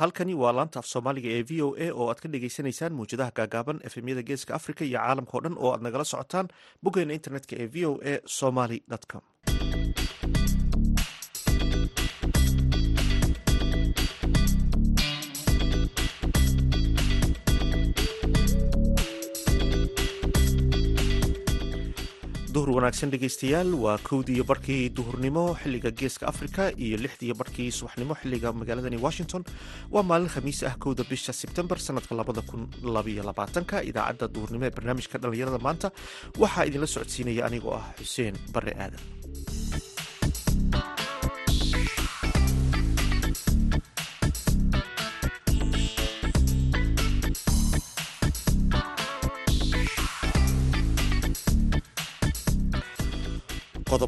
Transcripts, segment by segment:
halkani waa laanta af soomaaliga ee v o a oo aad ka dhagaysanaysaan mawjadaha gaagaaban efemyada geeska africa iyo caalamka o dhan oo aad nagala socotaan boggeena internetka ee v o a somaly com duhur wanaagsan dhegeystayaal waa kowdii barkii duhurnimo xilliga geeska africa iyo lixdii barkii subaxnimo xilliga magaaladani washington. Waa maalin khamiis ah kowda bisha sebtembar sanadka labada kun labaiyo labaatanka. Idaacadda duhurnimo ee barnaamijka dhallinyarada maanta waxaa idinla socodsiinaya anigoo ah xuseen bare aadan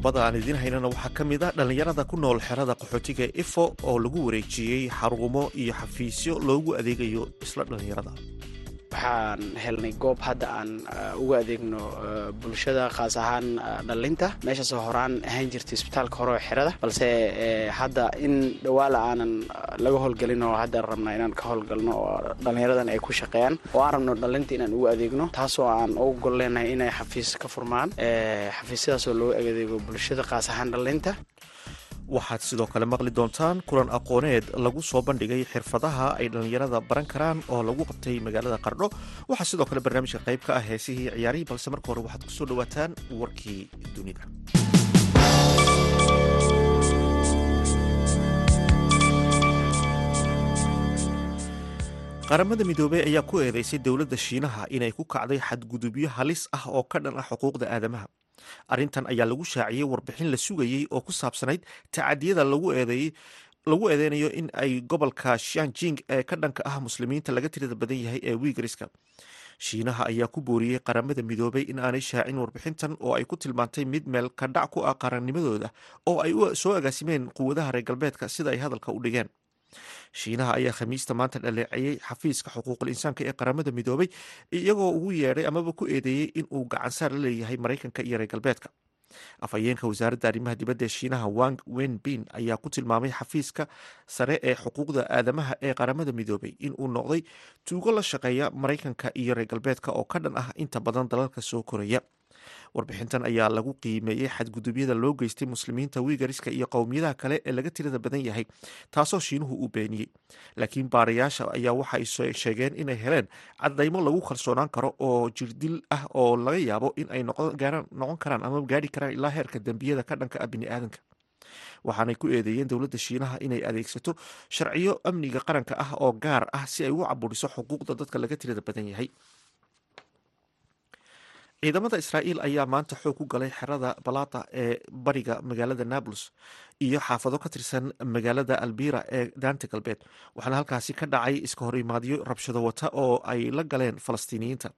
qodobada aan idiin haynana waxaa ka mid a dhallinyarada ku nool xerada qaxootiga ifo oo lagu wareejiyey xarumo iyo xafiisyo loogu adeegayo isla dhallinyarada waxaan helnay goob hadda aan uga adeegno bulshada khaas ahaan dhallinta. Meeshaasoo horaan ahaan jirtay isbitaalka hore oo xerada balse hadda in dhawaala aanan laga howlgelin oo hadda rabna inaan ka howlgalno oo dhallinyaradan ay ku shaqeeyaan oo aan rabno dhallinta inaan ugu adeegno taasoo aan ugu gol leenahay inay xafiis ka furmaan xafiisyadaasoo loogu adeego bulshada khaas ahaan dhallinta waxaad sidoo kale maqli doontaan kulan aqooneed lagu soo bandhigay xirfadaha ay dhallinyarada baran karaan oo lagu qabtay magaalada qardho. Waxaa sidoo kale barnaamijka qayb ka ah heesihii ciyaarihii balse marka hore waxaad ku soo dhawaataan warkii dunida. Qaramada midoobey ayaa ku eedeysay dowladda shiinaha inay ku kacday xadgudubyo halis ah oo ka dhan ah xuquuqda aadamaha arrintan ayaa lagu shaaciyey warbixin la sugayey oo ku saabsanayd tacadiyada lagu eedeynayo in ay gobolka shanjing ee ka dhanka ah muslimiinta laga tirada badan yahay ee wiigriska shiinaha ayaa ku booriyey qaramada midoobay in aanay shaacin warbixintan oo ay ku tilmaantay mid meel kadhac ku ah qarannimadooda oo ay soo agaasimeen quwadaha reer galbeedka sida ay hadalka u dhigeen shiinaha ayaa khamiista maanta dhaleeceeyey xafiiska xuquuqul insaanka ee qaramada midoobay iyagoo ugu yeedhay amaba ku eedeeyey in uu gacansaar la leeyahay maraykanka iyo reer galbeedka. Afhayeenka wasaaradda arrimaha dibadda ee shiinaha wang wenbin ayaa ku tilmaamay xafiiska sare ee xuquuqda aadamaha ee qaramada midoobay in uu noqday tuugo la shaqeeya maraykanka iyo reer galbeedka oo ka dhan ah inta badan dalalka soo koraya warbixintan ayaa lagu qiimeeyey xadgudubyada loo geystay muslimiinta wiigariska iyo qowmiyadaha kale ee laga tirada badan yahay taasoo shiinuhu uu beeniyey laakiin baarayaasha ayaa waxay sheegeen inay heleen cadaymo lagu kalsoonaan karo oo jirdil ah oo laga yaabo in ay noqon karaan ama gaari karaan ilaa heerka dembiyada ka dhanka ah biniaadanka waxaanay ku eedeeyeen dowladda shiinaha inay adeegsato sharciyo amniga qaranka ah oo gaar ah si ay ugu caburiso xuquuqda dadka laga tirada badan yahay ciidamada israa'iil ayaa maanta xoog ku galay xerada balata ee bariga magaalada nablus iyo xaafado ka tirsan magaalada albira ee daanta galbeed. Waxaana halkaasi ka dhacay iska horimaadyo rabshado wata oo ay la galeen falastiiniyiinta.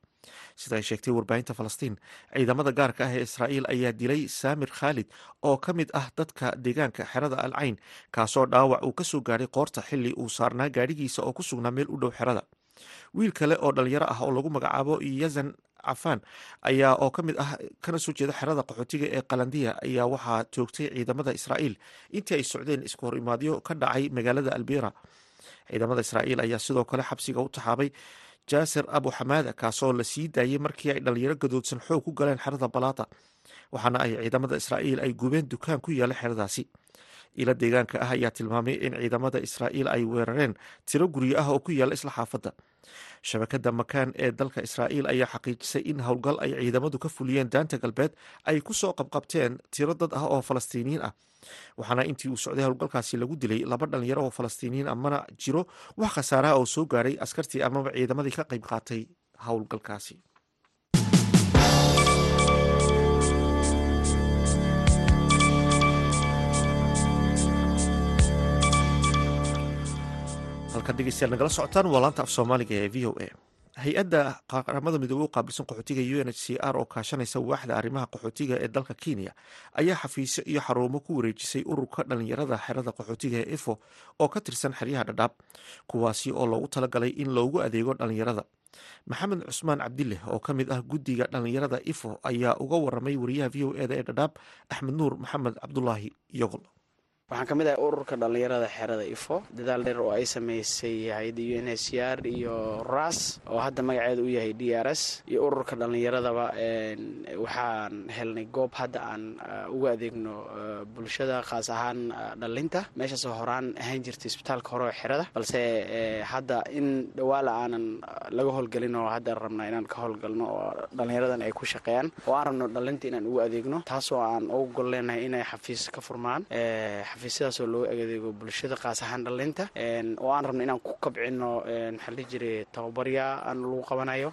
Sida ay sheegtay warbaahinta falastiin ciidamada gaarka ah ee israa'iil ayaa dilay saamir khaalid oo ka mid ah dadka deegaanka xerada al cayn kaasoo dhaawac uu ka soo gaadhay qoorta xili uu saarnaa gaadhigiisa oo ku sugnaa meel u dhow xerada wiil kale oo dhalinyaro ah oo lagu magacaabo yazan cafaan ayaa oo ka mid ah kana soo jeeda xerada qaxootiga ee qalandiya ayaa waxaa joogtay ciidamada israa'iil. Intii ay socdeen isku hor imaadyo ka dhacay magaalada albira. Ciidamada israa'iil ayaa sidoo kale xabsiga u taxaabay jaasir abu xamaada kaasoo la sii daayey markii ay dhalinyaro gadoodsan xoog ku galeen xerada balata waxaana ay ciidamada israa'iil ay gubeen dukaan ku yaalla xeradaasi ila deegaanka ah ayaa tilmaamay in ciidamada israa'iil ay weerareen tiro guryo ah oo ku yaalla isla xaafadda. Shabakada makaan ee dalka israa'iil ayaa xaqiijisay in howlgal ay ciidamadu ka fuliyeen daanta galbeed ay ku soo qabqabteen tiro dad ah oo falastiiniyiin ah. Waxaana intii uu socday howlgalkaasi lagu dilay laba dhalinyaro oo falastiiniyiin ah mana jiro wax khasaaraha oo soo gaadhay askartii amaba ciidamadii ka qayb qaatay howlgalkaasi dhegeystayaal nagala socotaan waa laanta af soomaaliga ee v o a. Hay'adda qaramada midoobe u qaabilsan qaxootiga u n h c r oo kaashanaysa waaxda arrimaha qaxootiga ee dalka kenya ayaa xafiisyo iyo xarumo ku wareejisay ururka dhalinyarada xerada qaxootiga ee ifo oo ka tirsan xeryaha dhadhaab kuwaasi oo loogu talagalay in loogu adeego dhalinyarada maxamed cusmaan cabdile oo ka mid ah guddiga dhalinyarada ifo ayaa uga waramay wariyaha v o eda ee dhadhaab axmed nuur maxamed cabdulaahi yogol waxaan ka mid ahay ururka dhallinyarada xerada ifo dadaal dheer oo ay samaysay hay'adda u n h r iyo ras oo hadda magaceeda u yahay d r s iyo ururka dhallinyaradaba waxaan helnay goob hadda aan uga adeegno bulshada khaas ahaan dhalinta meeshaasoo horaan ahaan jirtay isbitaalka hore oo xerada balse hadda in dhawaala aanan laga howlgelin oo hadda rabnaa inaan ka howlgalno oo dhallinyaradan ay ku shaqeeyaan oo aan rabno dhalinta inaan ugu adeegno taasoo aan ugu gol inay xafiis ka furmaan xafiisyadaasoo loogu adeego bulshada khaas ahaan dhalinta oo aan rabno inaan ku kabcino maxaa la jiray tababarya aan lagu qabanayo.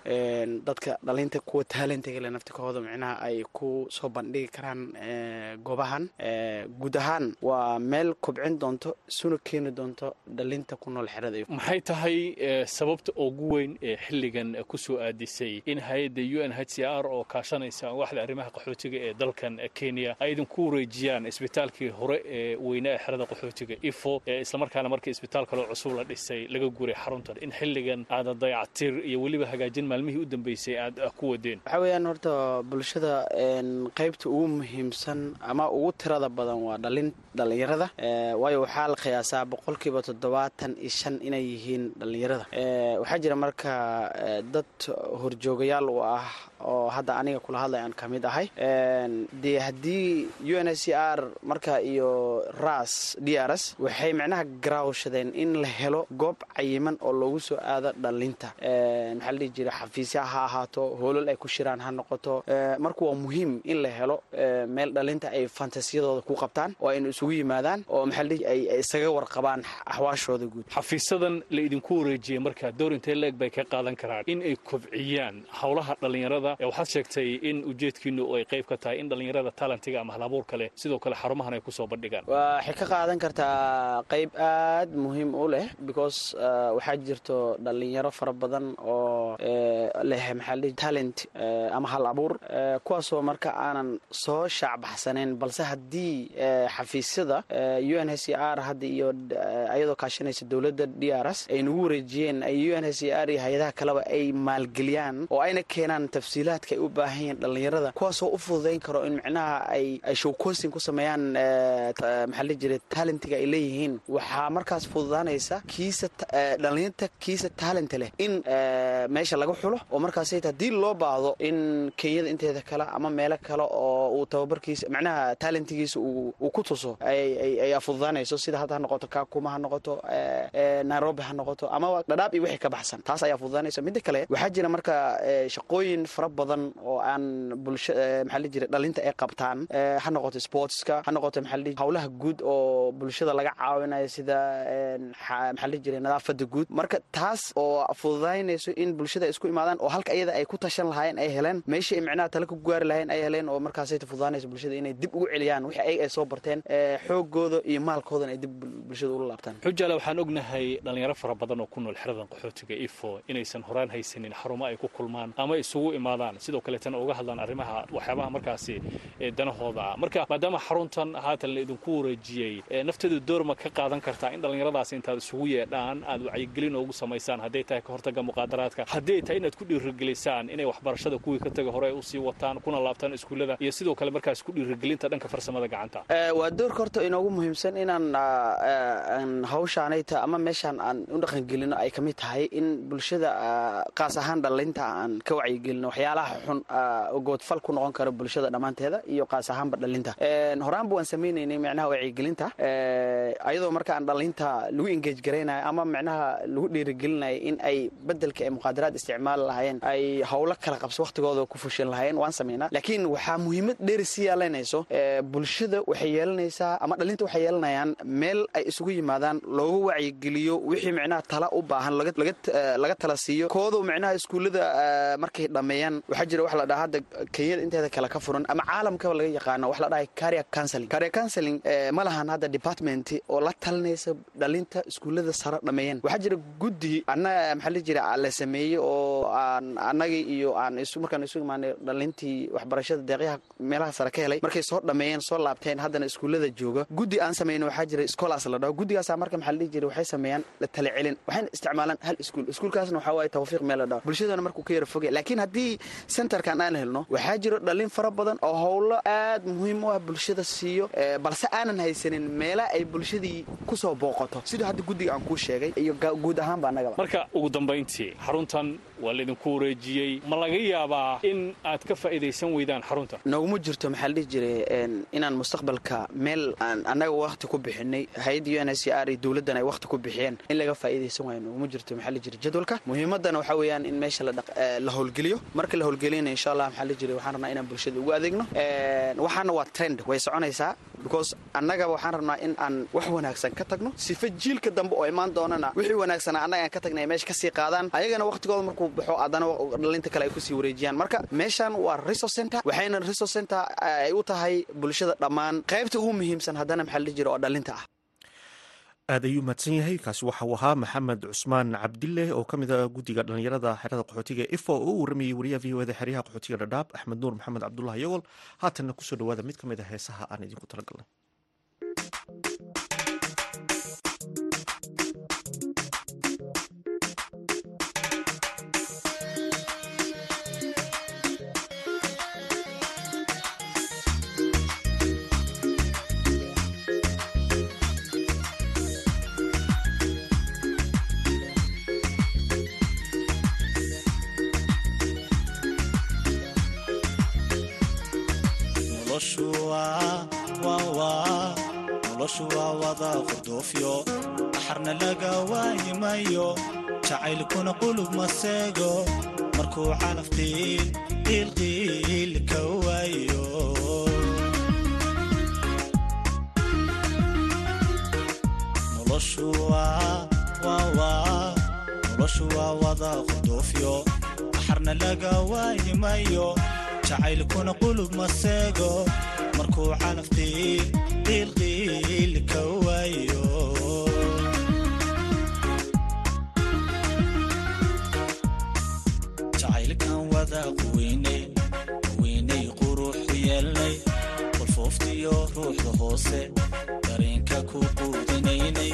Dadka dhalinta kuwa taalentagale naftikooda micnaha ay ku soo bandhigi karaan goobahan guud ahaan waa meel kobcin doonto isuna keeni doonto dhalinta ku nool xerada. Maxay tahay sababta ugu weyn ee xilligan ku soo aadisay in hay'adda u n h c r oo kaashanaysa waaxda arrimaha qaxootiga ee dalkan kenya ay idinku wareejiyaan isbitaalkii hore ee weynaa ee xerada qaxootiga ifo ee islamarkaana markii isbitaal kaloo cusub la dhisay laga guuray xaruntan. In xilligan aada dayactir iyo weliba hagaajin maalmihii u dambeysay aad ku wadeen. Waxaa weeyaan horta bulshada qaybta ugu muhiimsan ama ugu tirada badan waa dhalin dhallinyarada. Waayo waxaa la qiyaasaa boqolkiiba toddobaatan iyo shan inay yihiin dhallinyarada. Waxaa jira marka dad horjoogayaal u ah oo hadda aniga kula hadlay aan ka mid ahay. Dee haddii u n c r marka iyo ras d r s waxay micnaha garaawshadeen in la helo goob cayiman oo loogu soo aado dhalinta maxaa la dhihi jira xafiisya ha ahaato hoolal ay ku shiraan ha noqoto. Marka waa muhiim in la helo meel dhalinta ay fantasiyadooda ku qabtaan oo aynu isugu yimaadaan oo maxaa la dhihi ay isaga warqabaan axwaashooda guud. Xafiisadan la idinku wareejiyey marka door intee leeg bay ka qaadan karaan in ay kobciyaan howlaha dhallinyarada. Waxaad sheegtay in ujeedkiinu ay qayb ka tahay in dhallinyarada talentiga ama halabuurka leh sidoo kale xarumahan ay ku soo bandhigaan waxay ka qaadan kartaa qayb aad muhiim u leh because waxaa jirto dhallinyaro fara badan oo leh maxaa la dhihi talent ama hal abuur kuwaasoo marka aanan soo shaacbaxsanayn balse haddii xafiisyada u n h r hadda iyo ayadoo kaashanaysa dowladda d r s ay nagu wareejiyeen ay u n h r iyo hay'adaha kaleba ay maalgeliyaan oo ayna keenaan tafsiilaadka ay u baahan yihiin dhallinyarada kuwaasoo u fududayn karo in micnaha ay showcosting ku sameeyaan maxaa jiray talentiga ay leeyihiin. Waxaa markaas fududaanaysa kiisa dhallinyarta kiisa talenta leh in meesha laga xulo oo markaasayt haddii loo baahdo in kenyada inteeda kale ama meelo kale oo uu tababarkiisa macnaha talentigiisa uu ku tuso ay fududaanayso. Sida hadda ha noqoto kakuma ha noqoto nairobi ha noqoto amaba dhadhaab iyo wixii ka baxsan. Taas ayaa fududaanaysa. Midda kale waxaa jira marka shaqooyin fara badan oo aan bulsha maxaa la jira dhalinta ay qabtaan ha noqoto sportska ha noqoto maxaa la howlaha guud oo bulshada laga caawinayo sida maxaa la jira nadaafada guud. Marka taas oo fududaynayso in bulshada isku imaadaan oo halka iyada ay ku tashan lahaayeen ay heleen meesha ay micnaha tale ku gaari lahayen ay heleen oo markaasay fududaanayso bulshada inay dib ugu celiyaan wixii ay ay soo barteen xoogooda iyo maalkoodana ay dib bulshada ula laabtaan. Xujaale waxaan ognahay dhallinyaro fara badan oo ku nool xeradan qaxootiga ifo inaysan horaan haysanin xarumo ay ku kulmaan ama isugu imaadaan. Sidoo kaleetana uga hadlaan arrimaha waxyaabaha markaasi danahooda. Ah marka maadaama xaruntan haatan la idinku wareejiyey nafteedu doorma ka qaadan kartaa in dhallinyaradaas intaad isugu yeedhaan aad wacyigelin oogu samaysaan hadday tahay ka hortaga muqaadaraadka. Hadday tahay inaad ku dhiirigelisaan inay waxbarashada kuwii ka taga hore u sii wataan kuna laabtaan iskuullada iyo sidoo kale markaas ku dhiirigelinta dhanka farsamada gacanta. Waa doorka horta inoogu muhiimsan inaan hawshaanayta ama meeshaan aan u dhaqangelino ay ka mid tahay in bulshada qaas ahaan dhallinta aan ka wacyigelino waxyaalaha xun goodfal ku noqon kara bulshada dhammaanteeda iyo qaas ahaanba dhalinta horaanba waan samaynaynay micnaha wacyigelinta ayadoo marka aan dhalinta lagu engage garaynayo ama micnaha lagu dhiirigelinayo in ay bedelka ee muqaadaraad isticmaali lahaayeen ay howlo kala qabso wakhtigooda ku fushin lahaayeen waan samaynaa laakiin waxaa muhiimad dheeri sii yeelanayso bulshada waxay yeelanaysaa ama dhalinta waxay yeelanayaan meel ay isugu yimaadaan loogu wacyigeliyo wixii micnaha tala u baahan laga tala siiyo. Koodu micnaha iskuullada markay dhammeeyaan waxaa jira wax la dhaha hadda kenyada inteeda kale ka furan ama caalamkaba laga yaqaano wax la dhahay caria counseling. Caria counseling ma lahan hadda department oo la talinaysa dhalinta iskuullada sare dhammeeyeen waxaa jira guddi anna maxaa la jira la sameeyey oo aan annagii iyo aan markaan isu imaanay dhalintii waxbarashada deeqyaha meelaha sare ka helay. Markay soo dhammeeyeen soo laabteen haddana iskuullada jooga guddi aan samayno waxaa jira scholars la dhaho. Guddigaasaa marka maxaa la dhihi jiray waxay sameeyaan la tala celin waxayna isticmaalaan hal iskuul. Iskuulkaasna waxaa waaye tawfiiq meel la dhaho. Bulshadana markuu ka yara fogay. Laakiin haddii centerkan aan helno waxaa jiro dhallin fara badan oo howlo aad muhiim u ah bulshada siiyo balse aanan haysanin meela ay bulshadii ku soo booqato. Siduu hadda guddiga aan kuu sheegay iyo guud ahaanba annagaba marka ugu dambayntii xaruntan waa laydinku wareejiyey. Ma laga yaabaa in aad ka faa'iidaysan weydaan xaruntan noguma jirto maxaa la dhihi jiray inaan mustaqbalka meel aan annaga wakhti ku bixinay hay'adda u n s r iyo dowladdan ay wakhti ku bixiyeen in laga faa'iidaysan waayo. Noguma jirto maxaa la jiray? Jadwalka? Muhiimaddana waxaa weeyaan in meesha la howlgeliyo. Marka la howlgeliyana insha allah maxaa la jiray waxaan rabnaa inaan bulshada ugu adeegno. Waxaana waa trend way soconaysaa because annagaba waxaan rabnaa in aan wax wanaagsan ka tagno. Sifa jiilka dambe oo imaan doonana wixii wanaagsana annaga aan ka tagnay ay meesha ka sii qaadaan. Ayagana wakhtigooda markuu baxo haddana dhalinta kale ay ku sii wareejiyaan. Marka meeshan waa resource center waxayna resource center ay u tahay bulshada dhammaan. Qaybta ugu muhiimsan haddana maxaa la jira oo dhalinta ah. Aad ayuu mahadsan yahay. Kaasi waxa uu ahaa maxamed cusmaan cabdille oo ka mid a guddiga dhallinyarada xerada qaxootiga ifo. Oo u waramayey wariyaha v o eda xeryaha qaxootiga dhadhaab axmed nuur maxamed cabdulahi yagol haatanna ku soo dhawaada mid ka mid a heesaha aan idinku talagalnay wada qurdoofyo axarna laga waayimayo jacaylkuna qulub maseego markuu calaf qiil qiilqiil ka waayo. Noloshu waa wada qurdoofyo axarna laga waayimayo jacaylkuna qulub maseego markuu calaf qiil qiilqiil ka jacaylkan wada quweynay quweynay quruxu yeelnay. Qolfooftiyo ruuxda hoose dareenka ku quudinaynay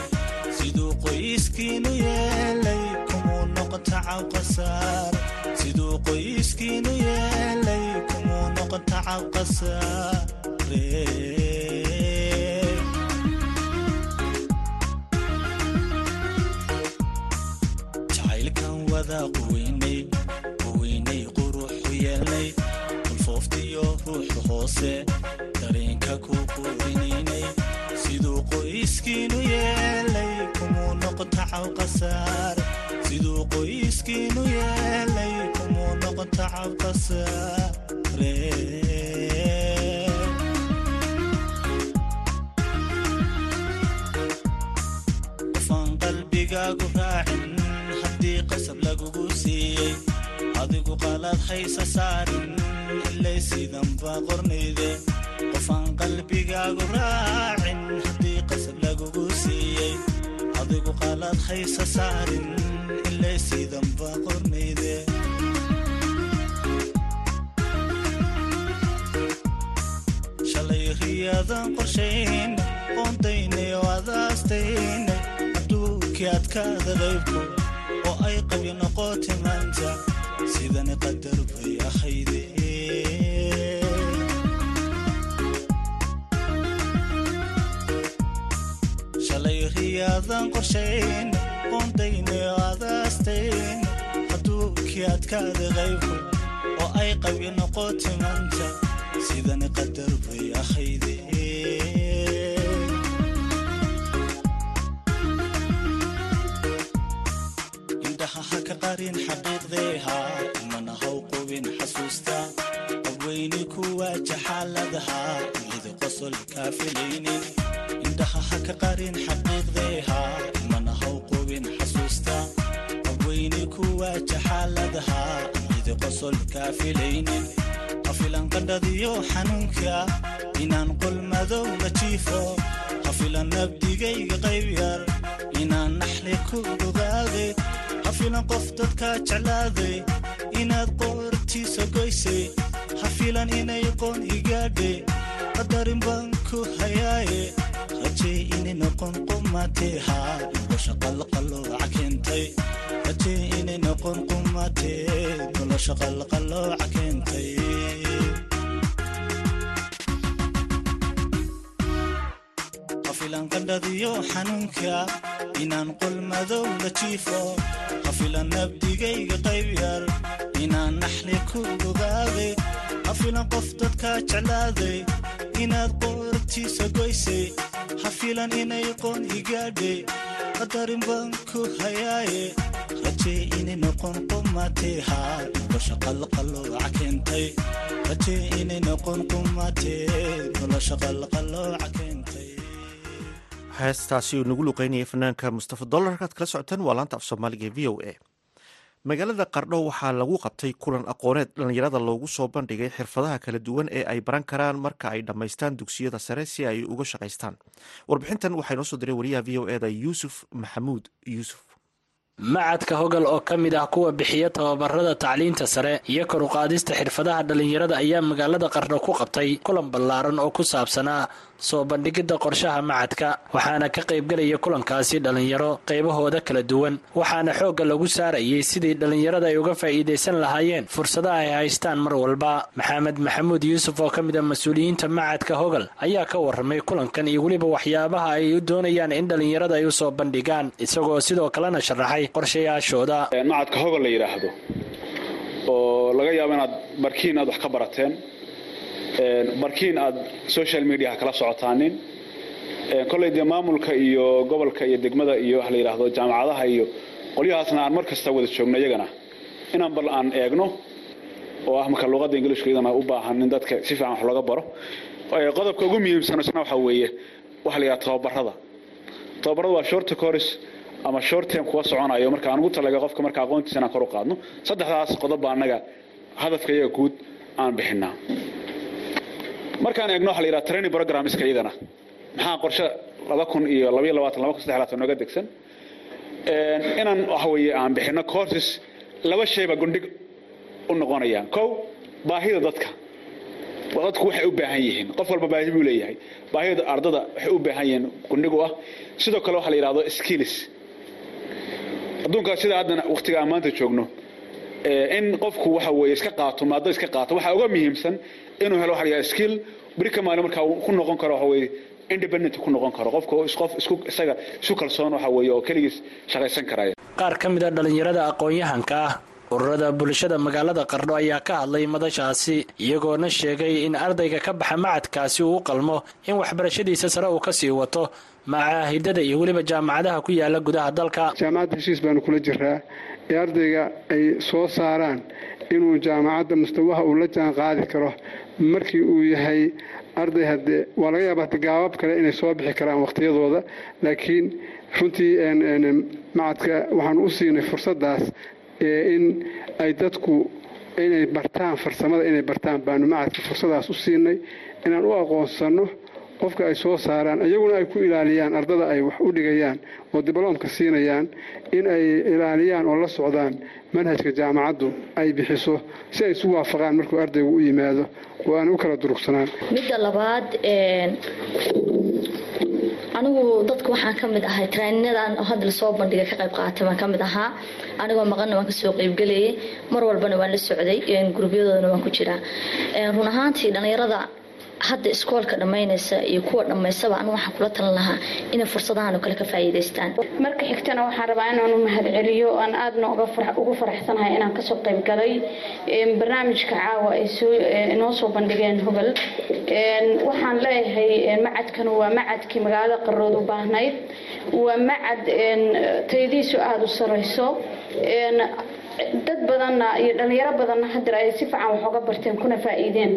siduu qoyskiinu yeelay kumuu noqon tacaw qasaar siduu qoyskiinu yeelay kumuu noqon tacaw qasaare quweynay quruxu yeelnay qolfooftiyo ruuxda hoose dareenka ku quudinaynay siduu qoyskiinu yeelay kumuu noqon tacaw qasaar siduu qoyskiinu yeelay kumuu noqon tacaw qasaare qofaan qalbigaagu raacin lagugu siiyey adigu qalaad haysa saarin ilay sidanba qornayde. Qofaan qalbigaagu raacin haddii qasab lagugu siiyey adigu qalaad haysa saarin ilay sidanba qornayde. Shalay riyaadan qorshayn qoondaynay oo adaastaynay adduunkii adkaada qaybku qabyo noqotay maanta sidani qadar bay ahayde shalay riyaadan qorshayn qoondaynay oo adaastayn adduunkii adkaada qaybku oo ay qabyo noqotay maanta sidani qadar bay ahayde ha ka qarin xaqiiqdeeha mana haw qubin xasuusta abweyni kuwaaja xaaladaha mid qosol kaa filaynin indhaha ha ka qarin xaqiiqdeeha mana haw qubin xasuusta abweyni kuwaaja xaaladaha mid qosol kaa filaynin hafilan qandhadiyo xanuunka inaan qol madowga jiifo. Hafilan nabdigayga qayb yar inaan naxli ku ogaaday hafilan qof dadka jeclaaday inaad qoortiisa goysay hafilan inay qoon igaadhay qadarin baan ku hayaaye. Rajay inay noqon qumateeha nolosha qalqalooca keentay rajee inay noqon qumatee nolosha qalqalooca keentay hafilan qandhadiyo xanuunka inaan qol madow la jiifo hafilan nabdigayga qayb yar inaan naxli ku ogaaday hafilan qof dadkaa jeclaaday inaad qoortiisa goysay. Hafilan inay qoon igaadhay qadarin baan ku hayaaye. Rajee inay noqon qumatee haa nolosha qalqalooca keentay. Rajee inay noqon qumatee nolosha qalqalooca keentay heestaasi uu nagu luqeynayay fanaanka mustafa dolarkaad kala socotaan waa laanta af soomaaliga ee v o a. Magaalada qardho waxaa lagu qabtay kulan aqooneed dhallinyarada loogu soo bandhigay xirfadaha kala duwan ee ay baran karaan marka ay dhammaystaan dugsiyada sare si ay uga shaqaystaan. Warbixintan waxaa inoo soo diray wariyaha v o eda yuusuf maxamuud yuusuf macadka hogal oo ka mid ah kuwa bixiya tababarada tacliinta sare iyo kor uqaadista xirfadaha dhallinyarada ayaa magaalada qardho ku qabtay kulan ballaaran oo ku saabsanaa soo bandhigidda qorshaha macadka waxaana ka qaybgelaya kulankaasi dhallinyaro qaybahooda kala duwan waxaana xoogga lagu saarayay sidii dhallinyarada ay uga faa'iidaysan lahaayeen fursadaha ay haystaan mar walba. Maxamed maxamuud yuusuf oo ka mid ah mas'uuliyiinta macadka hogal ayaa ka warramay kulankan iyo weliba waxyaabaha ay u doonayaan in dhallinyarada ay u soo bandhigaan isagoo sidoo kalena sharaxay qorshayaashooda macadka hogal la yidhaahdo oo laga yaabo inaad barkiin aad wax ka barateen barkiin aad social mediaha kala socotaanin kolley dee maamulka iyo gobolka iyo degmada iyo wax la yidhaahdo jaamacadaha iyo qolyahaasna aan mar kasta wada joogno iyagana. Inaan bal aan eegno oo ah marka luuqadda ingiliishka iyadana u baahan in dadka si fiican wax looga baro. Qodobka ugu muhiimsan isna waxa weeye waxa la yidhahda tababarada tababarada waa short course ama short term kuwa soconayo marka aan ugu talaga qofka marka aqoontiisa inaan kor u qaadno. Saddexdaas qodob baa annaga hadafka iyaga guud aan bixinaa. Markaan eegno waxa la yidhaha training programska iyagana maxaa qorshe laba kun iyo labaiyo labaatan laba kun saddex labaatan nooga degsan? Inaan waxa weeye aan bixinno courses laba shayba gundhig u noqonayaan. Kow baahida dadka. Dadku waxay u baahan yihiin. Qof walba baahi buu leeyahay. Baahida ardada waxay u baahan yihiin gundhig u ah. Sidoo kale waxa la yidhahdo skills adduunkaa sida haddana waqtiga aan maanta joogno in qofku waxa weeye iska qaato maado iska qaato waxaa uga muhiimsan inuu helo waxa la yidhahdo skill beri ka maalin markaa ku noqon karo waxa weeye independent ku noqon karo. Qofka qof isku isaga isu kalsoon waxa weeye oo keligiis shaqaysan karaya qaar ka mid a dhallinyarada aqoon-yahanka ah ururada bulshada magaalada qardho ayaa ka hadlay madashaasi iyagoona sheegay in ardayga ka baxa macadkaasi uu u qalmo in waxbarashadiisa sare uu ka sii wato macaahidada iyo weliba jaamacadaha ku yaalla gudaha dalka. Jaamacadda heshiis baanu kula jiraa ee ardayga ay soo saaraan inuu jaamacadda mustawaha uu la jaan qaadi karo. Markii uu yahay arday hadde waa laga yaaba hade gaabab kale inay soo bixi karaan waqtiyadooda. Laakiin runtii macadka waxaan u siinay fursadaas in ay dadku inay bartaan farsamada inay bartaan baanu macadka fursadaas u siinay. Inaan u aqoonsanno qofka ay soo saaraan iyaguna ay ku ilaaliyaan ardada ay wax u dhigayaan oo dibloomka siinayaan in ay ilaaliyaan oo la socdaan manhajka jaamacaddu ay bixiso si ay isu waafaqaan markuu ardaygu u yimaado oo aan u kala durugsanaan. Midda labaad anigu dadka waxaan ka mid ahay traaninadaan hadda la soo bandhigay ka qayb qaatay baan ka mid ahaa. Anigoo maqanna waan ka soo qaybgelayay mar walbana waan la socday gurubyadoodana waan ku jiraa. Run ahaantii dhallinyarada hadda iskoolka dhammaynaysa iyo kuwa dhammaysaba anu waxaan kula talan lahaa inay fursadahan oo kale ka faa'iidaystaan. Marka xigtana waxaan rabaa inaan u mahadceliyo aan aadna ugu faraxsanahay inaan ka soo qayb galay barnaamijka caawa ay inoo soo bandhigeen hogol waxaan leeyahay macadkan waa macadkii magaalada qarood u baahnayd. Waa macad tayadiisu aada u sarayso dad badanna iyo dhalinyaro badanna hadeer ay si fiican wax uga barteen kuna faa'iideen.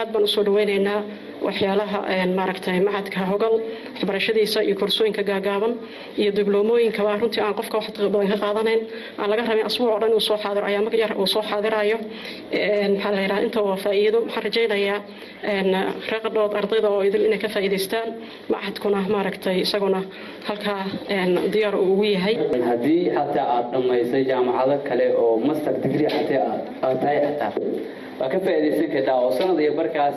Aad baan u soo dhaweynaynaa waxyaalaha maaragtay macadka hogal waxbarashadiisa iyo korsooyinka gaagaaban iyo dibloomooyinkaba runtii aan qofka wax ka qaadanayn aan laga rabin asbuuc dhan uu soo xaadiro ayaama yar uu soo xaadirayo. Maxaa la yidhaha inta waa faa'iido waxaan rajaynayaa reeqadhood ardayda oo idil inay ka faa'iidaystaan. Macadkuna maaragtay isaguna halkaa diyaar uu ugu yahay. Haddii xataa aad dhammaysay jaamacado kale oo master degree xataa aad tahay xataa waa ka faa'iidaysan kartaa oo sanad iyo barkaas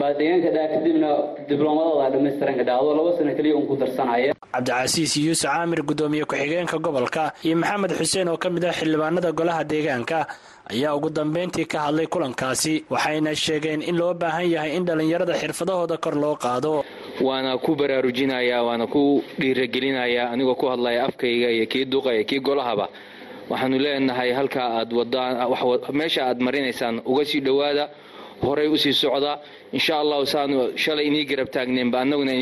baa deegaanka dhaa kadibna diblomadooda dhamaystiranka dhaa adoo laba sano keliya un ku darsanaya cabdicasiis yuusuf caamir guddoomiye ku-xigeenka gobolka iyo maxamed xuseen oo ka mid ah xildhibaanada golaha deegaanka ayaa ugu dambeyntii ka hadlay kulankaasi waxayna sheegeen in loo baahan yahay in dhallinyarada xirfadahooda kor loo qaado. Waana ku baraarujinayaa waana ku dhiiragelinayaa anigoo ku hadlaya afkayga iyo kii duqa iyo kii golahaba. Waxaanu leenahay halkaa aad wadaan meesha aad marinaysaan uga sii dhowaada horay u sii socda. Insha allahu saanu shalay inii garab taagneenba annaguna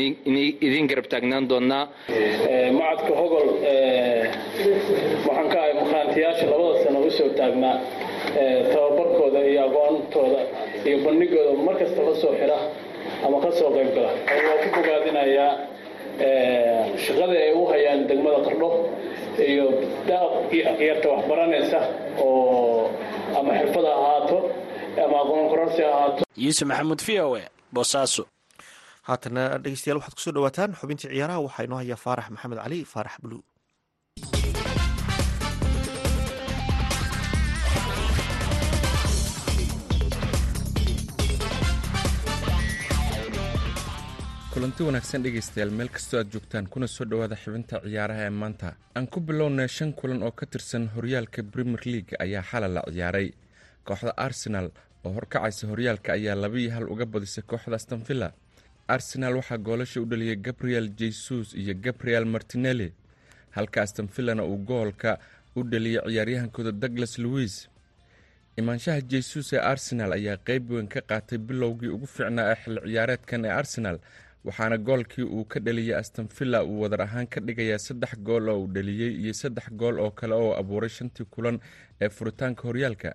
idiin garab taagnaan doonnaa. Macadka hogol waxaan ka ahay maqaantiyaasha labada sano u soo taagnaa tababarkooda iyo aqoontooda iyo bandhigooda mar kasta la soo xira ama ka soo qayb gala. Waa ku bogaadinayaa shaqada ay u hayaan degmada qardho iyo yarta waxbaranaysa oo ama xirfada ahaato ama kororsi ahaato yuusuf maxamuud v o e boosaaso haatana dhegeystayaal waxaad ku soo dhawaataan xubintii ciyaaraha waxaa inoo haya faarax maxamed cali faarax bulu kulanti wanaagsan dhegaystayaal meel kastoo aad joogtaan kuna soo dhowaada xibinta ciyaaraha ee maanta. Aan ku bilownay shan kulan oo ka tirsan horyaalka premier league ayaa xalay la ciyaaray. Kooxda arsenal oo horkacaysa horyaalka ayaa labaiyo hal uga badisay kooxda astonvilla arsenal waxaa goolasha u dhaliyay gabriel jesus iyo gabriel martinelli halka astonvillana uu goolka u dhaliyay ciyaaryahankooda douglas louis imaanshaha jesus ee arsenal ayaa qeyb weyn ka qaatay bilowgii ugu fiicnaa ee xilli ciyaareedkan ee arsenal waxaana goolkii uu ka dhaliyay astonvilla uu wadar ahaan ka dhigayaa saddex gool oo uu dhaliyey iyo saddex gool oo kale oo abuuray shantii kulan ee furitaanka horyaalka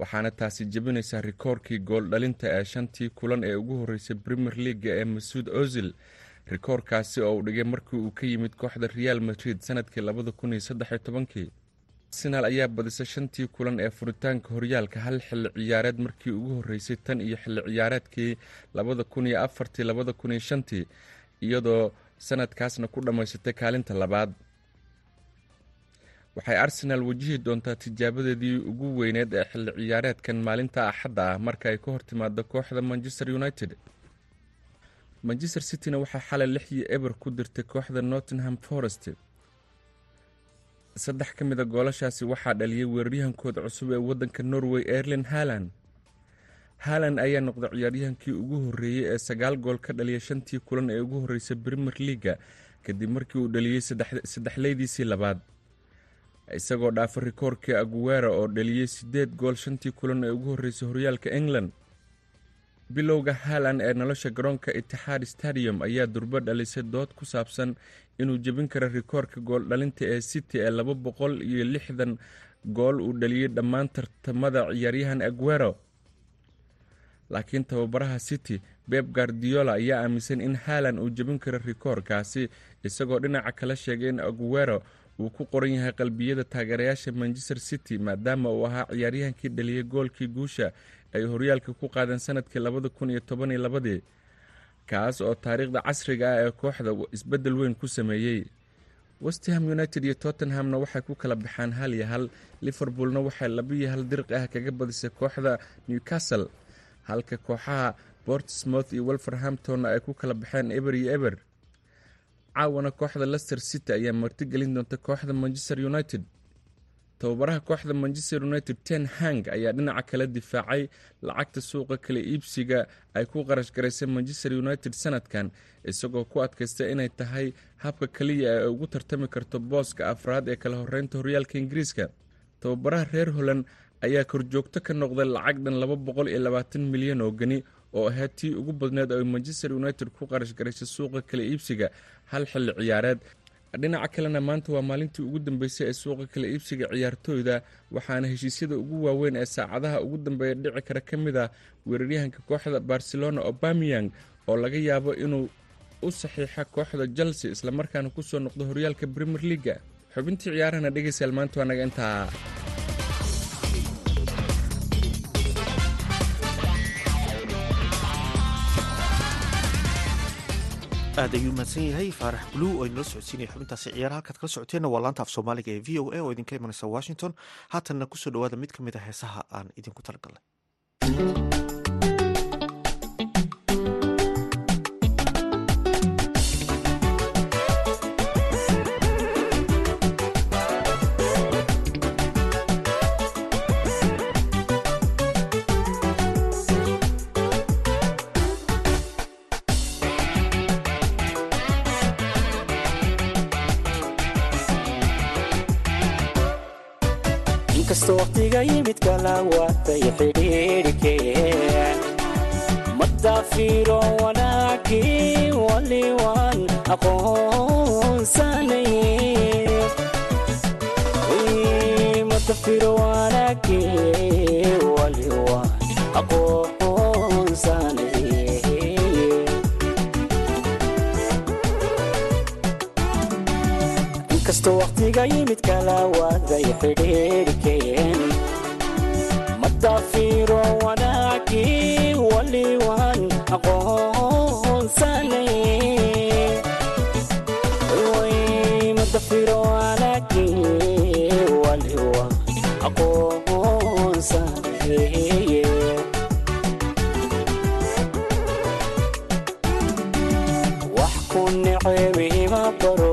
waxaana taasi jebinaysaa rikoorkii gool dhalinta ee shantii kulan ee ugu horeysay premier leaga ee masuud ozil. Rikoorkaasi oo uu dhigay markii uu ka yimid kooxda real madrid sannadkii labada kun iyo saddex iyo tobankii. Arsenal ayaa badisay shantii kulan ee furitaanka horyaalka hal xilli ciyaareed markii ugu horeysay tan iyo xilli ciyaareedkii labada kun iyo afartii labada kun iyo shantii iyadoo sanadkaasna ku dhammaysatay kaalinta labaad waxay arsenal wajihi doontaa tijaabadeedii ugu weyneed ee xilli ciyaareedkan maalinta axadda ah marka ay ka hortimaado kooxda manchester united. Manchester cityna waxaa xalay lixdii eber ku dirtay kooxda nottingham forest. Saddex ka mid a goolashaasi waxaa dhaliyay weeraryahankooda cusub ee waddanka norway erlin haland haland ayaa noqday ciyaaryahankii ugu horreeyey ee sagaal gool ka dhaliya shantii kulan ee ugu horreysay premier leaga kadib markii uu dhaliyey saddexleydiisii labaad isagoo dhaafa rikoorkii aguwera oo dhaliyey siddeed gool shantii kulan ee ugu horreysay horyaalka england. Bilowga haaland ee nolosha garoonka itixaad stadium ayaa durbo dhalisay dood ku saabsan inuu jebin karo rikoorka gool dhalinta ee city ee laba boqol iyo lixdan gool uu dhaliyey dhammaan tartamada ciyaaryahan aguero. Laakiin tababaraha city beb guardiola ayaa aaminsan in haaland uu jebin karo rikoorkaasi isagoo dhinaca kala sheegay in aguero uu ku qoran yahay qalbiyada taageerayaasha manchester city maadaama uu ahaa ciyaaryahankii dhaliyay goolkii guusha ay horyaalka ku qaadeen sannadkii labada kun iyo toban iyo labadii kaas oo taariikhda casriga ah ee kooxda isbeddel weyn ku sameeyey. Westham united iyo tottenhamna waxay ku kala baxaan hal iyo hal liverpoolna waxay labiyo hal dirqi ah kaga badisay kooxda newcastle. Halka kooxaha bortsmouth iyo wolverhamptonna ay ku kala baxeen eber iyo eber caawana kooxda lester city ayaa martigelin doonta kooxda manchester united. Tababaraha kooxda manchester united ten hang ayaa dhinaca kala difaacay lacagta suuqa kala iibsiga ay ku qarash garaysay manchester united sanadkan isagoo ku adkaystay inay tahay habka kaliya ee ugu tartami karto booska afraad ee kala horeynta horyaalka ingiriiska. Tababaraha reer holland ayaa korjoogto ka noqday lacag dhan laba boqol iyo labaatan milyan oo geni oo ahayd tii ugu badneed oo manchester united ku qarash garaysay suuqa kala iibsiga hal xilli ciyaareed. Dhinaca kalena maanta waa maalintii ugu dambeysay ee suuqa kala iibsiga ciyaartooyda waxaana heshiisyada ugu waaweyn ee saacadaha ugu dambeeya dhici kara ka mid ah weeraryahanka kooxda barcelona obamiyang oo laga yaabo inuu u saxiixa kooxda chelsea islamarkaana ku soo noqdo horyaalka premier leaga xubintii ciyaarahana dhegeystayaal maanta waa naga intaa aad ayuu mahadsan yahay faarax blue oo inala socodsiinaya xubintaasi ciyaara halkaad kala socoteenna waa laanta af soomaaliga ee v o a oo idinka imanaysa washington. Haatanna ku soo dhawaada mid ka mid a heesaha aan idinku talagalnay inkastoo waqtiga yimid kala waatay xidhiidhkeen madaafiro wanaagii wanaagii waliwaan aqoonsanay inkastoo waqtiga yimid kala waaday xidhiidhkeen madaafiro wanaagii wanaagii waliwaan aqoonsanay. Wax ku neceebima baro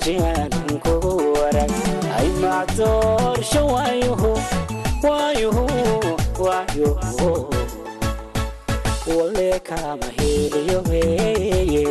wajihaanan ku warag ay macdoorsho waayuhu waayuhu waayuhu wale kama heliyo weeye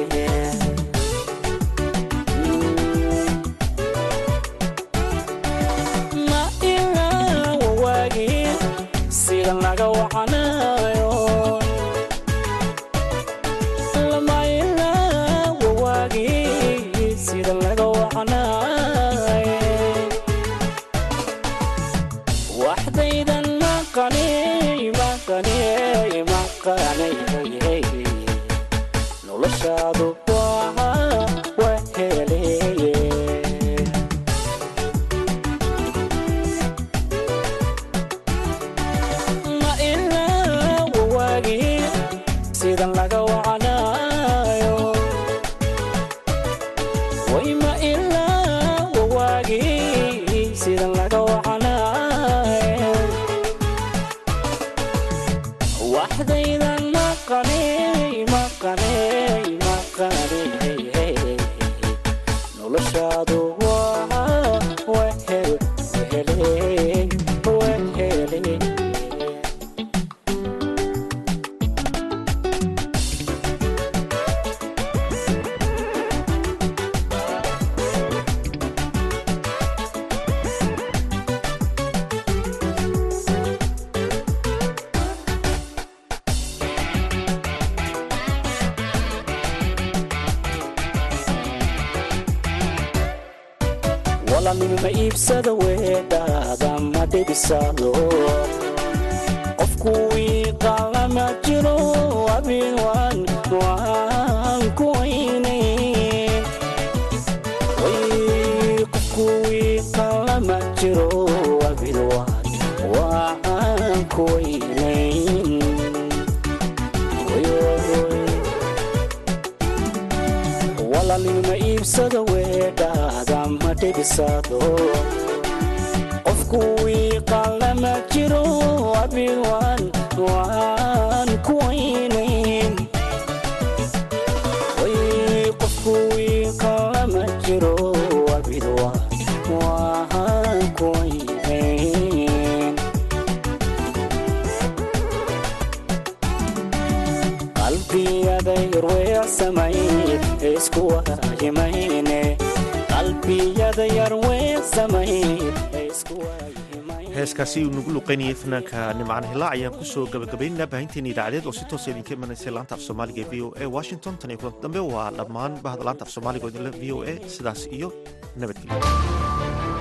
iibsada weedhaada ma dhibisado qofku wiiqalama jiro abin waan waan heeskaasi uu nagu luqaynayay fanaanka nimcaan hilaac ayaan ku soo gabagabaynaynaa baahinteena idaacadeed oo si toosa idinka imanaysay laanta af soomaaliga ee v o a washington. Tan iyo kulanti dambe waa dhammaan bahda laanta af soomaaliga oo idinle v o a. Sidaas iyo nabadgelyo